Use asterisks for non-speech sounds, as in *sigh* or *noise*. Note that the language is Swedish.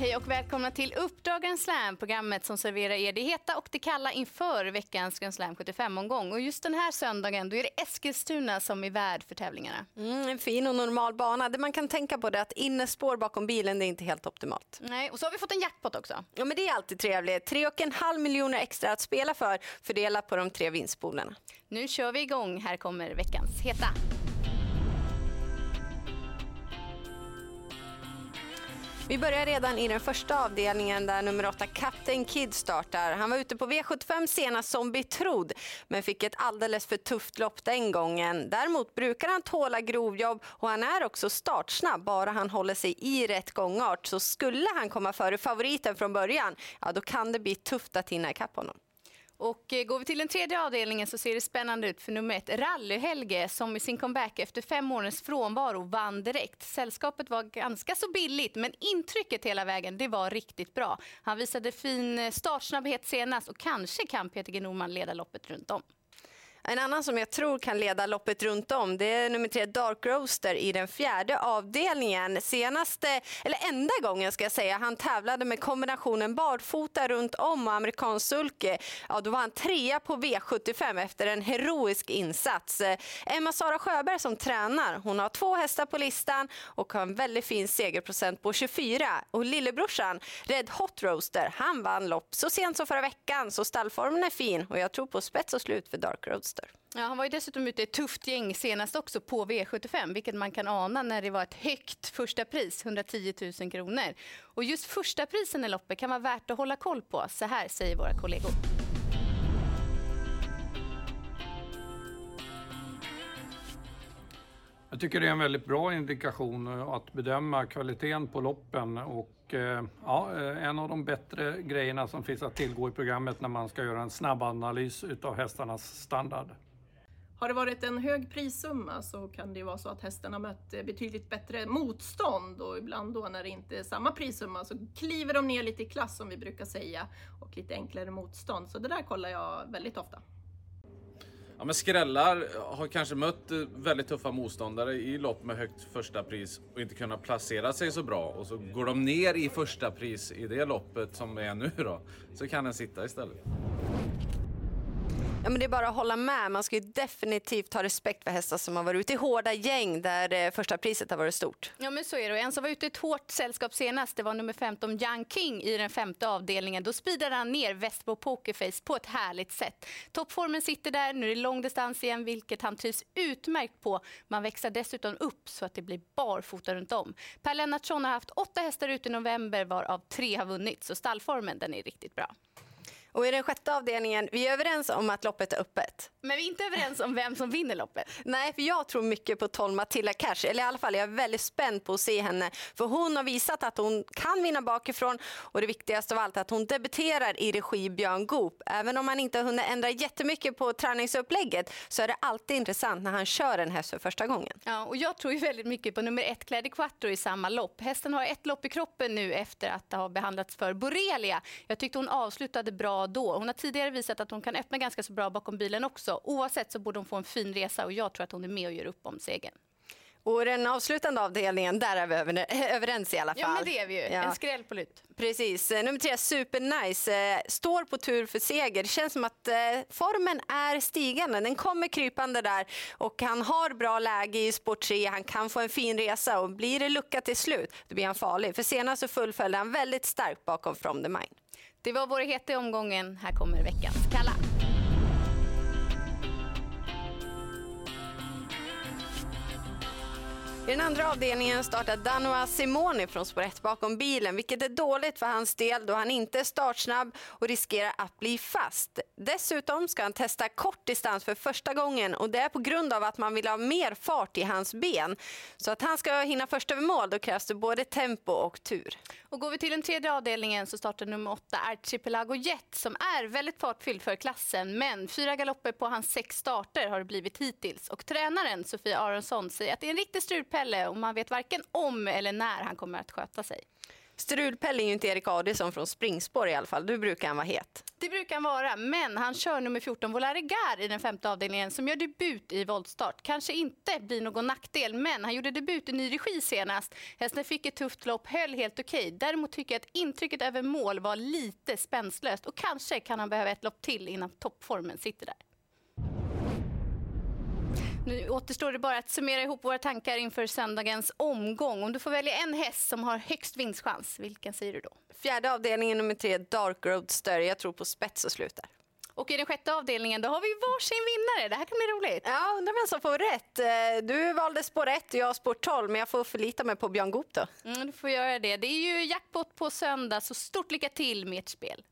Hej och välkomna till Uppdrag Slam, programmet som serverar er det heta och det kalla inför veckans Grand Slam 75-omgång. Och just den här söndagen då är det Eskilstuna som är värd för tävlingarna. Mm, en fin och normal bana. Det man kan tänka på är att innespår bakom bilen det är inte helt optimalt. Nej, och så har vi fått en jackpot också. Ja, men det är alltid trevligt. Tre och en halv miljoner extra att spela för, fördelat på de tre vinstpoolerna. Nu kör vi igång. Här kommer veckans heta. Vi börjar redan i den första avdelningen där nummer 8 Captain Kid startar. Han var ute på V75 senast som betrodd men fick ett alldeles för tufft lopp den gången. Däremot brukar han tåla grovjobb och han är också startsnabb bara han håller sig i rätt gångart. Så skulle han komma före favoriten från början, ja då kan det bli tufft att hinna ikapp honom. Och eh, går vi till den tredje avdelningen så ser det spännande ut för nummer ett, Rally-Helge, som i sin comeback efter fem månaders frånvaro vann direkt. Sällskapet var ganska så billigt, men intrycket hela vägen det var riktigt bra. Han visade fin eh, startsnabbhet senast och kanske kan Peter G Norman leda loppet runt om. En annan som jag tror kan leda loppet runt om det är nummer tre Dark Roaster i den fjärde avdelningen. Senaste, eller enda gången ska jag säga, han tävlade med kombinationen barfota runt om och amerikansk sulke. Ja, då var han trea på V75 efter en heroisk insats. Emma-Sara Sjöberg som tränar, hon har två hästar på listan och har en väldigt fin segerprocent på 24. Och lillebrorsan Red Hot Roaster, han vann lopp så sent som förra veckan så stallformen är fin och jag tror på spets och slut för Dark Roaster. Roadster. Ja, han var ju dessutom ute i ett tufft gäng senast också på V75, vilket man kan ana när det var ett högt första pris, 110 000 kronor. Och just första prisen i loppet kan vara värt att hålla koll på. Så här säger våra kollegor. Jag tycker det är en väldigt bra indikation att bedöma kvaliteten på loppen och eh, ja, eh, en av de bättre grejerna som finns att tillgå i programmet när man ska göra en snabb analys utav hästarnas standard. Har det varit en hög prissumma så kan det ju vara så att hästen har mött eh, betydligt bättre motstånd och ibland då när det inte är samma prissumma så kliver de ner lite i klass som vi brukar säga och lite enklare motstånd. Så det där kollar jag väldigt ofta. Ja, men skrällar har kanske mött eh, väldigt tuffa motståndare i lopp med högt första pris och inte kunnat placera sig så bra. Och så går de ner i första pris i det loppet som är nu då. Så kan den sitta istället. Ja, men det är bara att hålla med. Man ska ju definitivt ha respekt för hästar som har varit ute i hårda gäng där eh, första priset har varit stort. Ja, men så är det. En som var ute i ett hårt sällskap senast det var nummer 15 Young King i den femte avdelningen. Då speedade han ner Västbo Pokerface på ett härligt sätt. Toppformen sitter där. Nu är det lång distans igen, vilket han trivs utmärkt på. Man växlar dessutom upp så att det blir barfota runt om. Per Lennartsson har haft åtta hästar ute i november varav tre har vunnit, så stallformen den är riktigt bra. Och i den sjätte avdelningen, vi är överens om att loppet är öppet. Men vi är inte överens om vem som vinner loppet. Nej, för jag tror mycket på 12 Matilda Cash. Eller i alla fall, jag är väldigt spänd på att se henne. För hon har visat att hon kan vinna bakifrån. Och det viktigaste av allt att hon debuterar i regi Björn Goop. Även om han inte har hunnit ändra jättemycket på träningsupplägget så är det alltid intressant när han kör en häst för första gången. Ja, och jag tror ju väldigt mycket på nummer ett, Claire Quattro i samma lopp. Hästen har ett lopp i kroppen nu efter att ha behandlats för borrelia. Jag tyckte hon avslutade bra då. Hon har tidigare visat att hon kan öppna ganska så bra bakom bilen också. Oavsett så borde hon få en fin resa och jag tror att hon är med och gör upp om segern. Och den avslutande avdelningen, där är vi *laughs* överens i alla fall. Ja, men det är vi ju. Ja. En skräll på lut. Precis. Nummer tre, Supernice, står på tur för seger. Känns som att eh, formen är stigande. Den kommer krypande där och han har bra läge i sport 3. Han kan få en fin resa och blir det lucka till slut, då blir han farlig. För senast så fullföljde han väldigt starkt bakom From the Mind. Det var vår heta omgången. Här kommer veckans Kalla. I den andra avdelningen startar Danua Simoni från spår 1 bakom bilen, vilket är dåligt för hans del då han inte är startsnabb och riskerar att bli fast. Dessutom ska han testa kort distans för första gången och det är på grund av att man vill ha mer fart i hans ben. Så att han ska hinna först över mål, då krävs det både tempo och tur. Och går vi till den tredje avdelningen så startar nummer 8 Archipelago Jet som är väldigt fartfylld för klassen, men fyra galopper på hans sex starter har det blivit hittills. Och tränaren Sofia Aronsson säger att det är en riktig strulpelle och man vet varken om eller när han kommer att sköta sig. Strulpelle är ju inte Erik Adielsson från springspår i alla fall. Du brukar han vara het. Det brukar han vara, men han kör nummer 14 Volaregar i den femte avdelningen som gör debut i voltstart. Kanske inte blir någon nackdel, men han gjorde debut i ny regi senast. Hästen fick ett tufft lopp, höll helt okej. Däremot tycker jag att intrycket över mål var lite spänslöst och kanske kan han behöva ett lopp till innan toppformen sitter där. Nu återstår det bara att summera ihop våra tankar inför söndagens omgång. Om du får välja en häst som har högst vinstchans, vilken säger du då? Fjärde avdelningen nummer tre, Dark Roadster. Jag tror på spets och slutar. Och i den sjätte avdelningen då har vi varsin vinnare. Det här kan bli roligt. Ja, undrar vem som får rätt. Eh, du valde spår 1 och jag spår 12, men jag får förlita mig på Björn Goop då. Mm, du får göra det. Det är ju jackpot på söndag, så stort lycka till med ert spel.